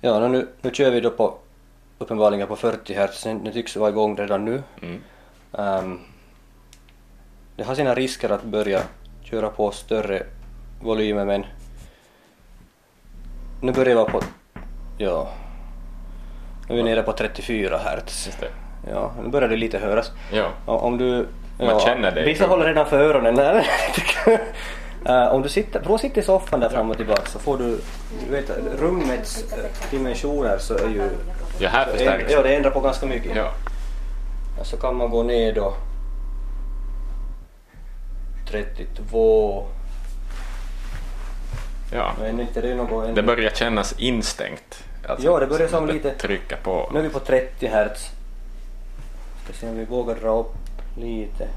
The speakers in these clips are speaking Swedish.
Ja, nu, nu kör vi då på uppenbarligen på 40 Hz, den, den tycks vara igång redan nu. Mm. Ehm, det har sina risker att börja köra på större volymer men nu börjar vi vara på, ja, nu är vi nere på 34 Hz. Just det. Ja, nu börjar det lite höras. Ja. Om du... Man känner det Vissa håller redan för öronen. Nej, Eh, om du sitter, att sitta i soffan där fram och tillbaka så får du, du vet rummets eh, dimensioner så är ju... Ja, här förstärks. Ja, det ändrar på ganska mycket. Ja. Så kan man gå ner då 32... ja. Men inte det något. Det börjar kännas instängt. Alltså, Ja, det börjar som lite- Trycka på. Nu är vi på 30 Hz. Ska se om vi vågar dra upp lite.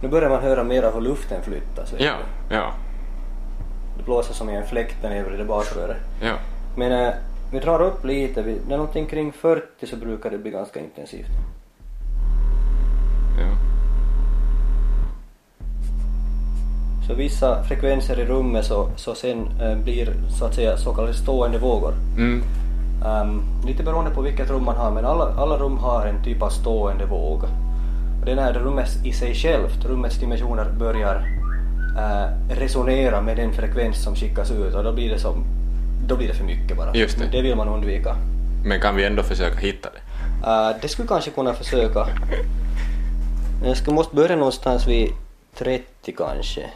Nu börjar man höra mera hur luften flyttas. Ja, ja, Det blåser som i en fläkt där nere i det basröret. ja. Men eh, vi drar upp lite, vi, när någonting kring 40 så brukar det bli ganska intensivt. ja. Så vissa frekvenser i rummet så, så sen eh, blir så att säga så kallade stående vågor. Mm. Ehm, lite beroende på vilket rum man har men alla, alla rum har en typ av stående våg. Och det är när rummet i sig självt, rummets dimensioner börjar eh, resonera med den frekvens som skickas ut och då blir det som då blir det för mycket bara. Just det. Det vill man undvika. Men kan vi ändå försöka hitta det? Uh, det skulle kanske kunna försöka. Jag skulle måste börja någonstans vid 30 kanske.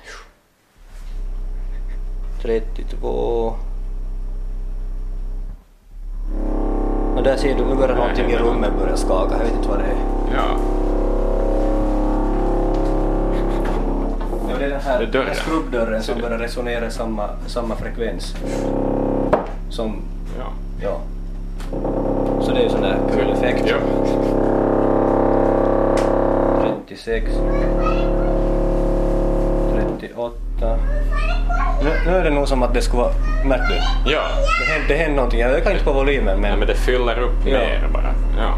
32. Och där ser du, nu börjar någonting i rummet börja skaka. Jag vet inte vad det är. Ja. Det är den här, Det den här skrubbdörren som börjar resonera i samma, samma frekvens. Som, Ja. ja. Så det är ju sån där kul effekt. Ja. 36 38 nu, nu är det nog som att det skulle vara... Märkte du? Ja. Det händer, det händer någonting. Jag ökar inte på volymen men... Nej, men det fyller upp Ja. mer bara. Ja.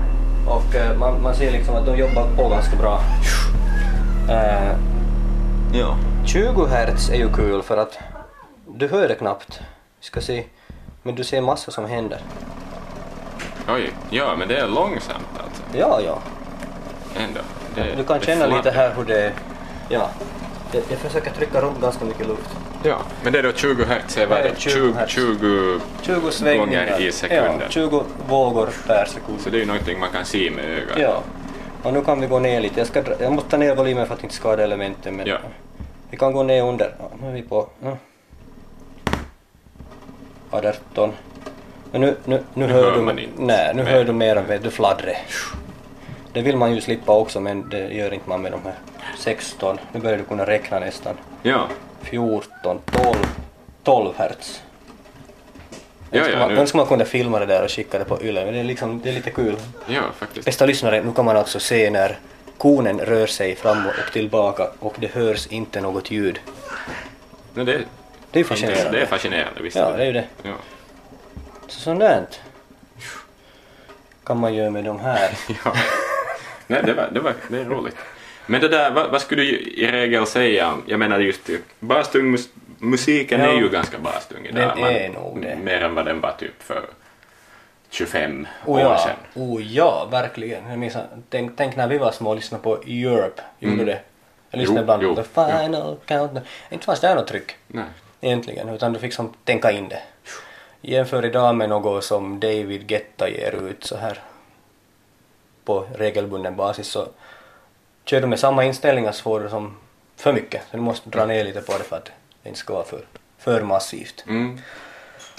Och eh, man, man ser liksom att de jobbar på ganska bra. Eh, Ja. 20 Hz är ju kul för att du hör det knappt. Ska se. Men du ser massor som händer. Oj. Ja, men det är långsamt alltså. Ja, ja. Ändå. Det, Du kan känna lite här hur det... Ja. Jag, jag försöker trycka runt ganska mycket luft. Ja, men det är då 20 hertz, är vad Det är det? 20 20, hertz. 20 20 svängningar. gånger i sekunden. Ja, 20 vågor per sekund. Så det är ju någonting man kan se med ögat. Ja. Och nu kan vi gå ner lite. Jag, ska, jag måste ta ner volymen för att inte skada elementen. Men Ja. Vi kan gå ner under. Ja, nu är vi på... Ja. 18. Men nu, nu, nu, Nu hör du... Nej, nu mer. hör du mer vet du, fladdret. Det vill man ju slippa också men det gör inte man med de här 16. Nu börjar du kunna räkna nästan. Ja. 14, 12, 12 hertz. Ja, Önskar ja, man, nu- önskar man kunde filma det där och skicka det på Yle, men det är, liksom, det är lite kul. Ja, faktiskt. Bästa lyssnare, nu kan man alltså se när konen rör sig fram och tillbaka och det hörs inte något ljud. Men det, Det är fascinerande. Det är fascinerande, visst Ja, det är ju det. Ja. Så sånt där kan man göra med de här. ja. Nej, det, var, det, var, det är roligt. Men det där, vad, vad skulle du i regel säga? Jag menar just bastung-musiken Ja. är ju ganska bastung idag. Den är nog det. Mer än vad den var typ för 25 Oh år ja, sedan. oh ja, verkligen. Jag minns, tänk, tänk när vi var små och lyssnade på Europe, gjorde Mm. det? Jag lyssnade ibland på The Final Countdown. Inte fanns det något tryck Nej. egentligen, utan du fick som tänka in det. Jämför idag med något som David Guetta ger ut så här på regelbunden basis så kör du med samma inställningar så får du som för mycket. Så du måste dra ner lite på det för att det inte ska vara för, för massivt. Mm.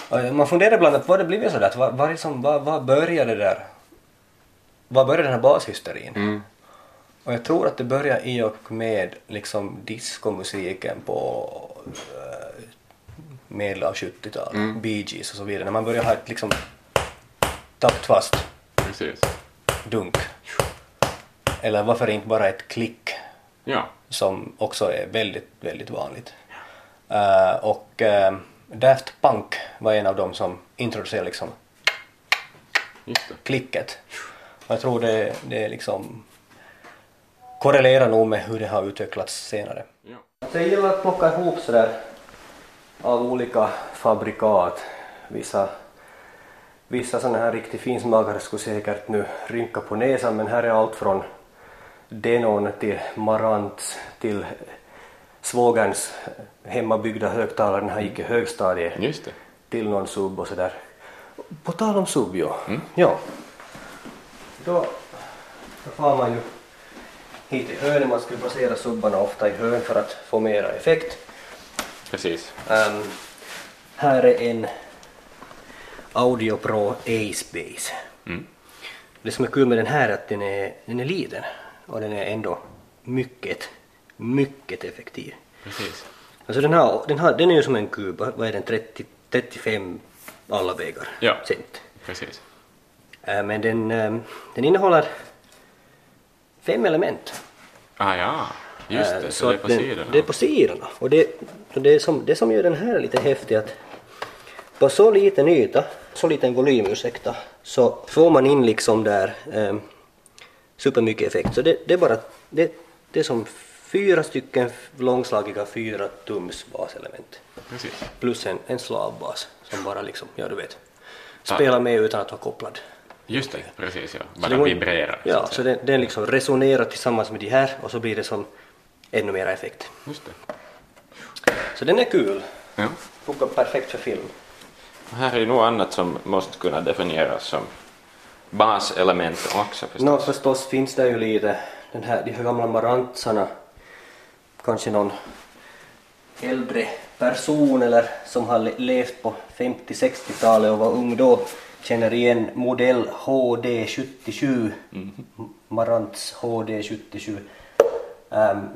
Och Man funderar ibland att vad det blivit sådär, vad, vad, liksom, vad, vad började det där? Vad började den här bashysterin? Mm. Och jag tror att det började i och med liksom diskomusiken på uh, medel av 70-talet, Mm. Bee Gees och så vidare, när man börjar ha ett liksom taktfast Precis. dunk. Eller varför inte bara ett klick Ja. som också är väldigt, väldigt vanligt. Eh, och uh, Daft Punk var en av dem som introducerade liksom Just det. klicket. Och jag tror det, det är liksom korrelerar nog med hur det har utvecklats senare. Ja. Jag gillar att plocka ihop sådär av olika fabrikat. Vissa Vissa sådana här riktigt finsmakare skulle säkert nu rynka på näsan men här är allt från Denon till Marantz till svågerns hemmabyggda högtalare när han gick i högstadiet Just det. till någon sub och sådär. På tal om sub, ja. ja. Då, då får man ju hit i hörnet, man skulle placera subbarna ofta i hörn för att få mera effekt. Precis. Ehm, här är en Audio Pro Ace Base. Mm. Det som är kul med den här är att den är, den är liten och den är ändå mycket, mycket effektiv. Precis. Alltså den, har, den, har, den är ju som en kub, vad är den, 30, 35 alla vägar Ja. cent. Precis. Äh, men den, ähm, den innehåller fem element. Ah ja, just Äh, det. Så, det är på den, sidorna. Det är på sidorna. Och det, och det, som, det som gör den här lite häftig att på så liten yta, så liten volym, ursäkta, så får man in liksom där ähm, supermycket effekt. Så det, det är bara, det, det är som fyra stycken långslagiga fyra tums baselement. Precis. Plus en, en slavbas som bara liksom, ja du vet, spelar med utan att vara kopplad. Just det, precis ja. Så Bara det går- vibrerar. så Ja, så den, den liksom resonerar tillsammans med de här och så blir det som ännu mera effekt. Just det. Så den är kul. Ja. Funkar perfekt för film. Här är ju nog annat som måste kunna definieras som baselement också förstås. Nå förstås finns det ju lite, den här, de här gamla marantsarna, kanske någon äldre person eller som har le- levt på 50-60-talet och var ung då känner igen modell HD77, Marantz HD77. Ehm,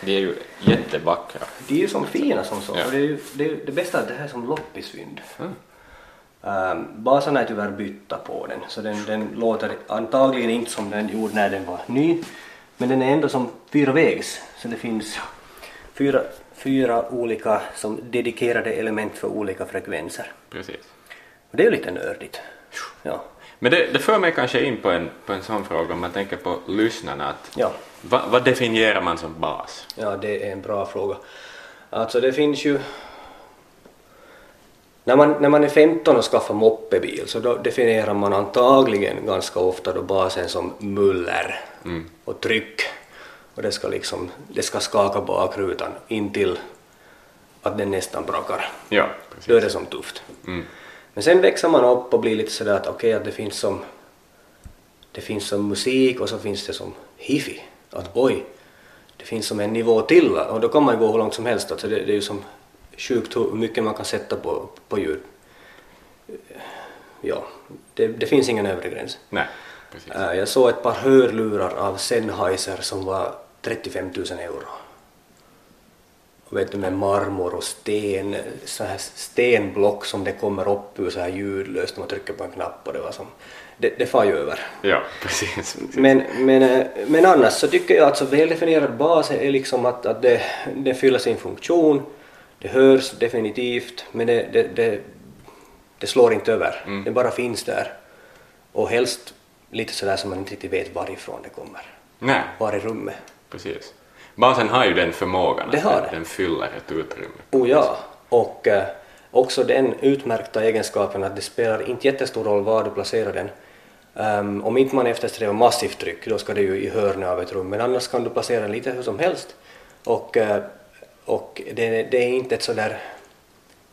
De är ju jättevackra. de är ju som fina som så, Ja. det, är ju, det, är det bästa att det här är som loppisfynd. Mm. Um, basen är tyvärr bytta på den, så den, den låter antagligen inte som den gjorde när den var ny, men den är ändå som fyravägs, så det finns fyra, fyra olika som dedikerade element för olika frekvenser. Precis. Och det är ju lite nördigt. Ja. Men det, det för mig kanske in på en, på en sån fråga om man tänker på lyssnarna. Att, Ja. vad, vad definierar man som bas? Ja, det är en bra fråga. Alltså det finns ju... När man, när man är 15 och skaffar moppebil så då definierar man antagligen ganska ofta då basen som muller Mm. och tryck. Och det ska liksom, det ska skaka bakrutan intill att den nästan brakar. Ja, Då är det som tufft. Mm. Men sen växer man upp och blir lite sådär att okej att det finns som det finns som musik och så finns det som hifi. Att oj, det finns som en nivå till och då kan man gå hur långt som helst. Alltså det, det är ju som sjukt hur mycket man kan sätta på, på ljud. Ja, det, det finns ingen övre gräns. Nej, precis. Äh, Jag såg ett par hörlurar av Sennheiser som var 35 000 euro. Och vet du med marmor och sten, så här stenblock som det kommer upp ur så här ljudlöst när man trycker på en knapp och det var som, det, det far ju över. Ja, precis. Men, men, eh, men annars så tycker jag att så väldefinierad bas är liksom att, att det, det fyller sin funktion, det hörs definitivt, men det, det, det, det slår inte över. Mm. Det bara finns där. Och helst lite sådär som man inte riktigt vet varifrån det kommer. Nej, Var i rummet. precis. Basen har ju den förmågan Det att den, fyller ett utrymme. Oh ja, och eh, också den utmärkta egenskapen att det spelar inte jättestor roll var du placerar den. Ehm, om inte man eftersträvar massivt tryck, då ska det ju i hörnet av ett rum, men annars kan du placera den lite hur som helst. Och, eh, och det, det är inte ett sådär,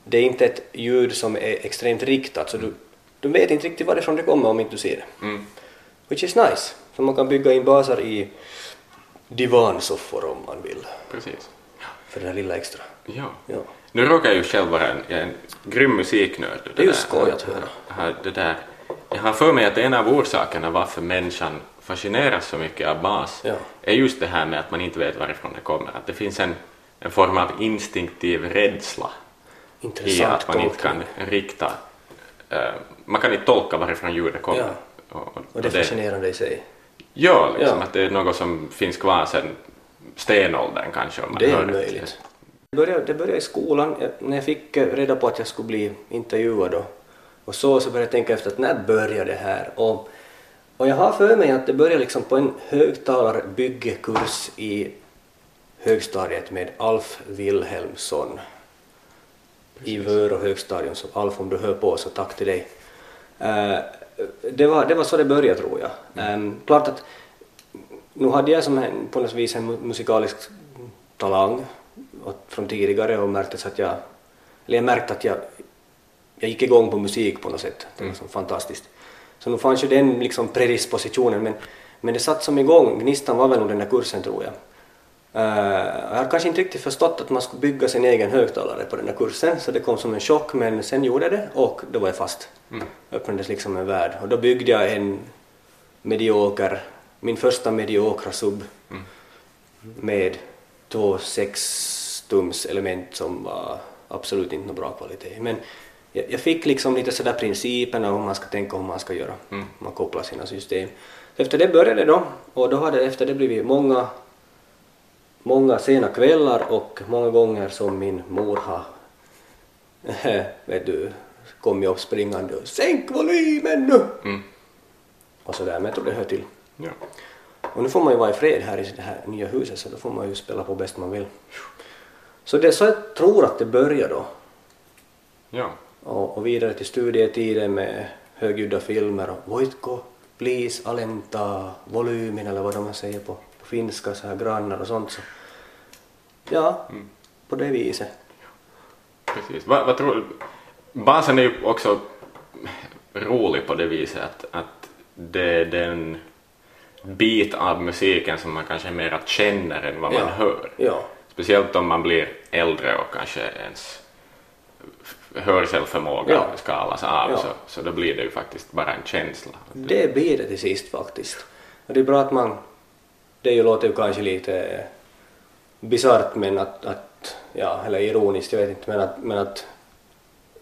det är inte ett ljud som är extremt riktat, så du, du vet inte riktigt varifrån det kommer om inte du ser det. Mm. Which is nice, så man kan bygga in baser i divansoffor om man vill, Precis. för det där lilla extra. Ja. Ja. Nu råkar jag ju själv vara en, en grym musiknörd. Det är ju skoj att höra. det där. Jag har för mig att en av orsakerna varför människan fascineras så mycket av bas Ja. är just det här med att man inte vet varifrån det kommer. Att det finns en, en form av instinktiv rädsla i Intressant att man inte kan rikta... eh, man kan inte tolka varifrån ljudet kommer. Ja. Och, Och det är fascinerande i sig. Ja, liksom Ja. att det är något som finns kvar sedan stenåldern kanske. Om man Det är möjligt. Det började, det började i skolan, när jag fick eh, reda på att jag skulle bli intervjuad och, och så, så började jag tänka efter att när började det här? Och, och jag har för mig att det började liksom på en högtalarbyggekurs i högstadiet med Alf Wilhelmsson i Vörå högstadium. Så Alf, om du hör på så tack till dig. Eh, det, var, det var så det började tror jag. Ehm, klart att nu hade jag som en, på något vis en mu- musikalisk talang från tidigare och märktes att jag, eller jag märkte att jag, jag gick igång på musik på något sätt. Det var så fantastiskt. Så nu fanns ju den liksom predispositionen men, men det satt som igång, gnistan var väl nog den där kursen tror jag. Eh, jag hade kanske inte riktigt förstått att man skulle bygga sin egen högtalare på den där kursen så det kom som en chock men sen gjorde jag det och då var jag fast. Öppnades liksom en värld och då byggde jag en medioker, min första mediokra sub med två sextums element som var absolut inte någon bra kvalitet. Men jag, jag fick liksom lite sådär principerna om man ska tänka och hur man ska göra. Man kopplar sina system. Efter det började det då och då hade efter det blivit många många sena kvällar och många gånger som min mor har vet du, kommit upp springande och sänk volymen nu! Mm. Och sådär, men jag tror det hör till. Ja. Och nu får man ju vara i fred här i det här nya huset så då får man ju spela på bäst man vill. Så det är så jag tror att det börjar då. Ja. Och, och vidare till studietiden med högljudda filmer och Voitko, please, alenta volymen eller vad de säger på, på finska, så här grannar och sånt. Så. Ja, på det viset. Precis. Vad, vad tror? Basen är ju också rolig på det viset att, att det är den bit av musiken som man kanske mera känner än vad man Ja. hör. Ja, Speciellt om man blir äldre och kanske ens hörselförmåga Ja. skalas av Ja. så, så då blir det ju faktiskt bara en känsla. det blir det till sist faktiskt. Och det är bra att man, det ju låter ju kanske lite bisarrt men att, att, ja, eller ironiskt, jag vet inte, men att, men att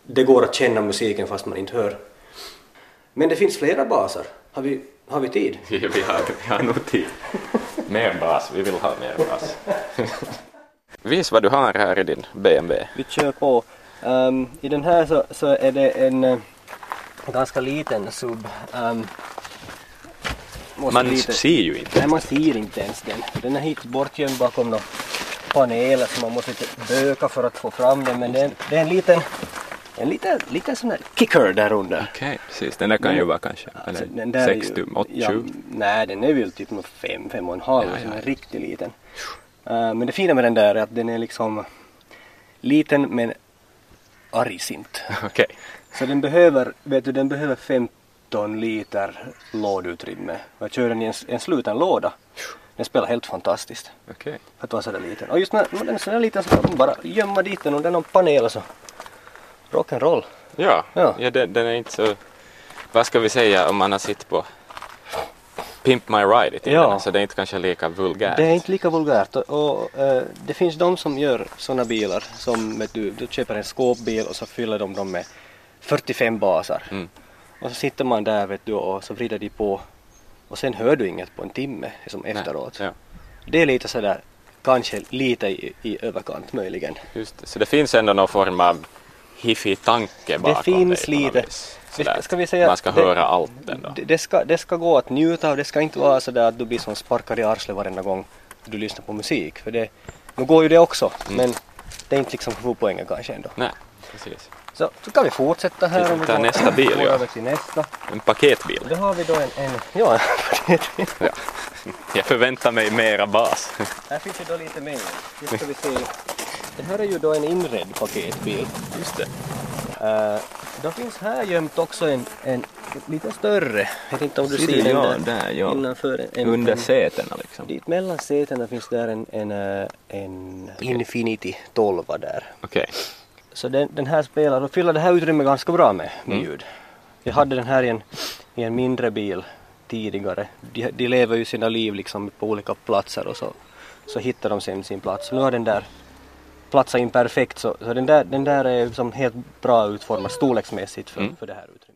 det går att känna musiken fast man inte hör. Men det finns flera baser. Har vi, har vi tid? Vi har, vi har nog tid. Mer bas, vi vill ha mer bas. Vis vad du har här i din BMW. Vi kör på. Ehm, I den här så, så är det en eh, ganska liten sub. Um, Man ser ju inte. Nej, man ser inte ens den. Den är hit bortgömd bakom några paneler så man måste lite böka för att få fram den. Men det är, det är en liten, en liten, liten sån här kicker där under. Okej, precis. Den där kan ju vara kanske Alltså, eller den där är 6 ju- tum, 8, ja, 7. Nej, den är väl typ nog fem, fem och en halv, Ja, ja, ja. riktigt liten. Eh, men det fina med den där är att den är liksom liten men argsint. Okej. Så den behöver, vet du, den behöver 15 liter lådutrymme. Och Jag kör den i en, en sluten låda. Den spelar helt fantastiskt. Okej. För att vara sådär liten. Och just när, när den är sådär liten så kan man bara gömma dit den och den har en panel och så. Rock'n'roll. Ja, Ja. ja. den, den är inte så... Vad ska vi säga om man har sitt på Pimp My Ride i tiderna, Ja. så det är inte kanske lika vulgärt. Det är inte lika vulgärt och, och eh, det finns de som gör sådana bilar som vet du, du köper en skåpbil och så fyller de dem med 45 basar. Mm. Och så sitter man där vet du och så vrider de på och sen hör du inget på en timme som Nej, efteråt. Ja, Det är lite sådär, kanske lite i, i överkant möjligen. just det. Så det finns ändå någon form av hifi-tanke bakom finns det på något lite. vis. Sådär ska- vi säga man ska det- höra allt ändå. Det, det, ska, det ska gå att njuta och det ska inte vara sådär att du blir som sparkad i arslet varenda gång du lyssnar på musik. För det, nu går ju det också men det är inte liksom huvudpoängen kanske ändå. Nej, precis. Så, så kan vi fortsätta här Vi tar nästa bil, går ja. över till nästa. En paketbil. Då har vi då en, en ja, Ja. Jag förväntar mig mera bas. här finns ju då lite mer. Nu ska vi se. Det här är ju då en inredd paketbil. Just det. Uh, då finns här gömt också en, en lite större. Jag vet inte om du Ser den Ja, där, där, ja. innanför en, en, Under en, sätena liksom. Dit mellan sätena finns där en, en, eh, en Infinity 12 där. Okej. Så den, den här spelar och fyller det här utrymmet ganska bra med, med Mm. ljud. Jag hade den här i en, i en mindre bil tidigare. De, de lever ju sina liv liksom på olika platser och så, så hittar de sen sin plats. Nu har den där platsat in perfekt så, så den, där, den där är som helt bra utformad storleksmässigt för, Mm. för det här utrymmet.